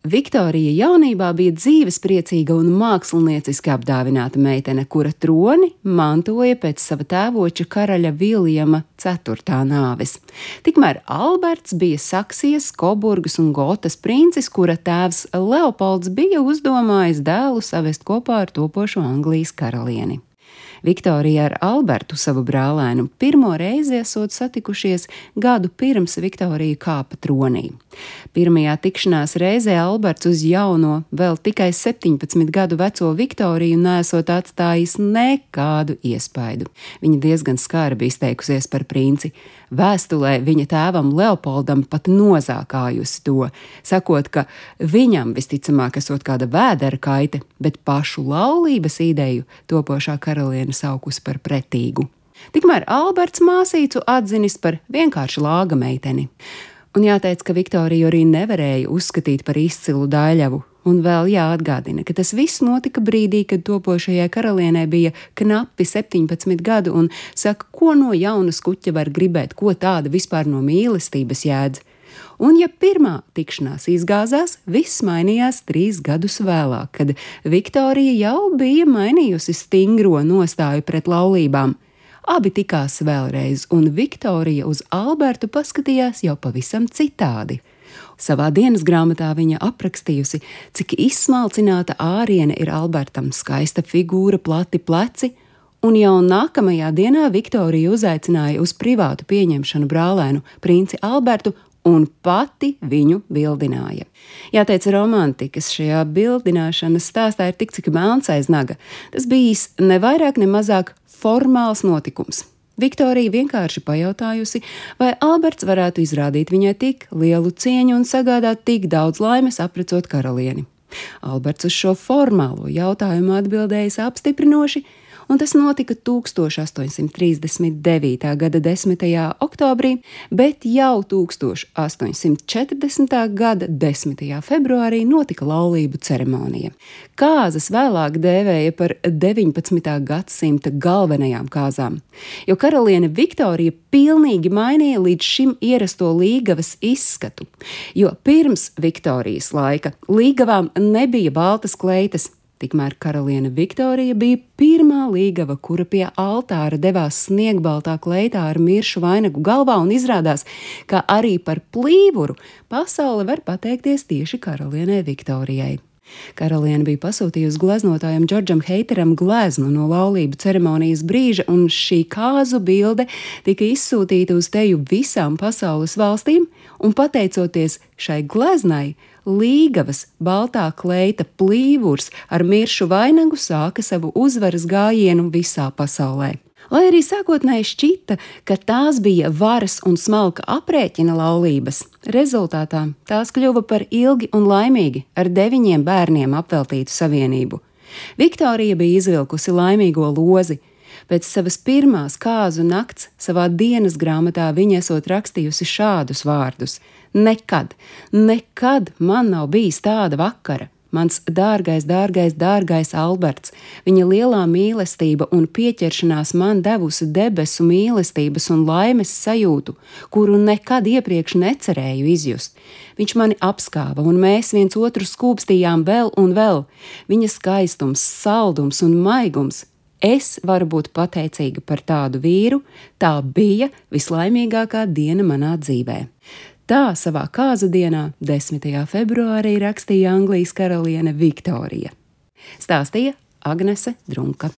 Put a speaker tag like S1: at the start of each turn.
S1: Viktorija jaunībā bija dzīvespriecīga un mākslinieciski apdāvināta meitene, kura troni mantoja pēc sava tēvoča karaļa Viljama IV nāves. Tikmēr Alberts bija Saksijas, Koburgas un Gotas princis, kura tēvs Leopolds bija uzdomājis dēlu savest kopā ar topošo Anglijas karalieni. Viktorija ar Albertu, savu brālēnu, pirmo reizi esot satikušies gadu pirms Viktorija kāpa tronī. Pirmajā tikšanās reizē Alberts uz jauno, vēl tikai 17 gadu veco Viktoriju nesot atstājis nekādu iespaidu. Viņa diezgan skarbi izteikusies par princi. Vēstulē viņa tēvam Leopoldam pat nozākājusi to, sakot, ka viņam visticamāk esot kāda vēdera kaite, bet pašu laulības ideju topošā karaliene saukus par pretīgu. Tikmēr Alberts māsīcu atzinis par vienkāršu lāga meiteni. Un jāteic, ka Viktoriju arī nevarēja uzskatīt par izcilu daļavu, Un vēl jāatgādina, ka tas viss notika brīdī, kad topošajai karalienei bija knapi 17 gadu, un saka, ko no jauna skuķa var gribēt, ko tāda vispār no mīlestības jēdz. Un, ja pirmā tikšanās izgāzās, viss mainījās trīs gadus vēlāk, kad Viktorija jau bija mainījusi stingro nostāju pret laulībām. Abi tikās vēlreiz, un Viktorija uz Albertu paskatījās jau pavisam citādi. Savā dienas grāmatā viņa aprakstījusi, cik izsmalcināta āriene ir Albertam, skaista figūra, plati pleci, un jau nākamajā dienā Viktorija uzaicināja uz privātu pieņemšanu brālēnu princi Albertu un pati viņu bildināja. Jāteic, romantikas šajā bildināšanas stāstā ir tik cik melns aiz naga. Tas bijis ne vairāk, ne mazāk formāls notikums. Viktorija vienkārši pajautājusi, vai Alberts varētu izrādīt viņai tik lielu cieņu un sagādāt tik daudz laimes apprecot karalieni. Alberts uz šo formālo jautājumu atbildējis apstiprinoši, un tas notika 1839. gada 10. oktobrī, bet jau 1840. gada 10. februārī notika laulību ceremonija. Kāzas vēlāk dēvēja par 19. gadsimta galvenajām kāzām, jo karaliene Viktorija pilnīgi mainīja līdz šim ierasto līgavas izskatu, jo pirms Viktorijas laika līgavām nebija baltas kleitas, Tikmēr karaliene Viktorija bija pirmā līgava, kura pie altāra devās sniegbaltā kleitā ar miršu vainagu galvā, un izrādās, ka arī par plīvuru pasaule var pateikties tieši karalienei Viktorijai. Karaliene bija pasūtījusi gleznotājam Džordžam Heiteram gleznu no laulību ceremonijas brīža, un šī kāzu bilde tika izsūtīta uz teju visām pasaules valstīm, un pateicoties šai gleznai, Līgavas baltā kleita plīvurs ar miršu vainagu sāka savu uzvaras gājienu visā pasaulē. Lai arī sākotnēji šķita, ka tās bija varas un smalka aprēķina laulības, rezultātā tās kļuva par ilgi un laimīgi ar deviņiem bērniem apveltītu savienību. Viktorija bija izvilkusi laimīgo lozi, Pēc savas pirmās kāzu nakts savā dienas grāmatā viņa esot rakstījusi šādus vārdus: Nekad, nekad man nav bijis tāda vakara. Mans dārgais, dārgais, dārgais Alberts, viņa lielā mīlestība un pieķeršanās man devusi debesu mīlestības un laimes sajūtu, kuru nekad iepriekš necerēju izjust. Viņš mani apskāva, un mēs viens otru skūpstījām vēl un vēl. Viņa skaistums, saldums un maigums Es varu būt pateicīga par tādu vīru, tā bija vislaimīgākā diena manā dzīvē. Tā savā kāzu dienā, 10. februārī, rakstīja Anglijas karaliene Viktorija. Stāstīja Agnese Drunka.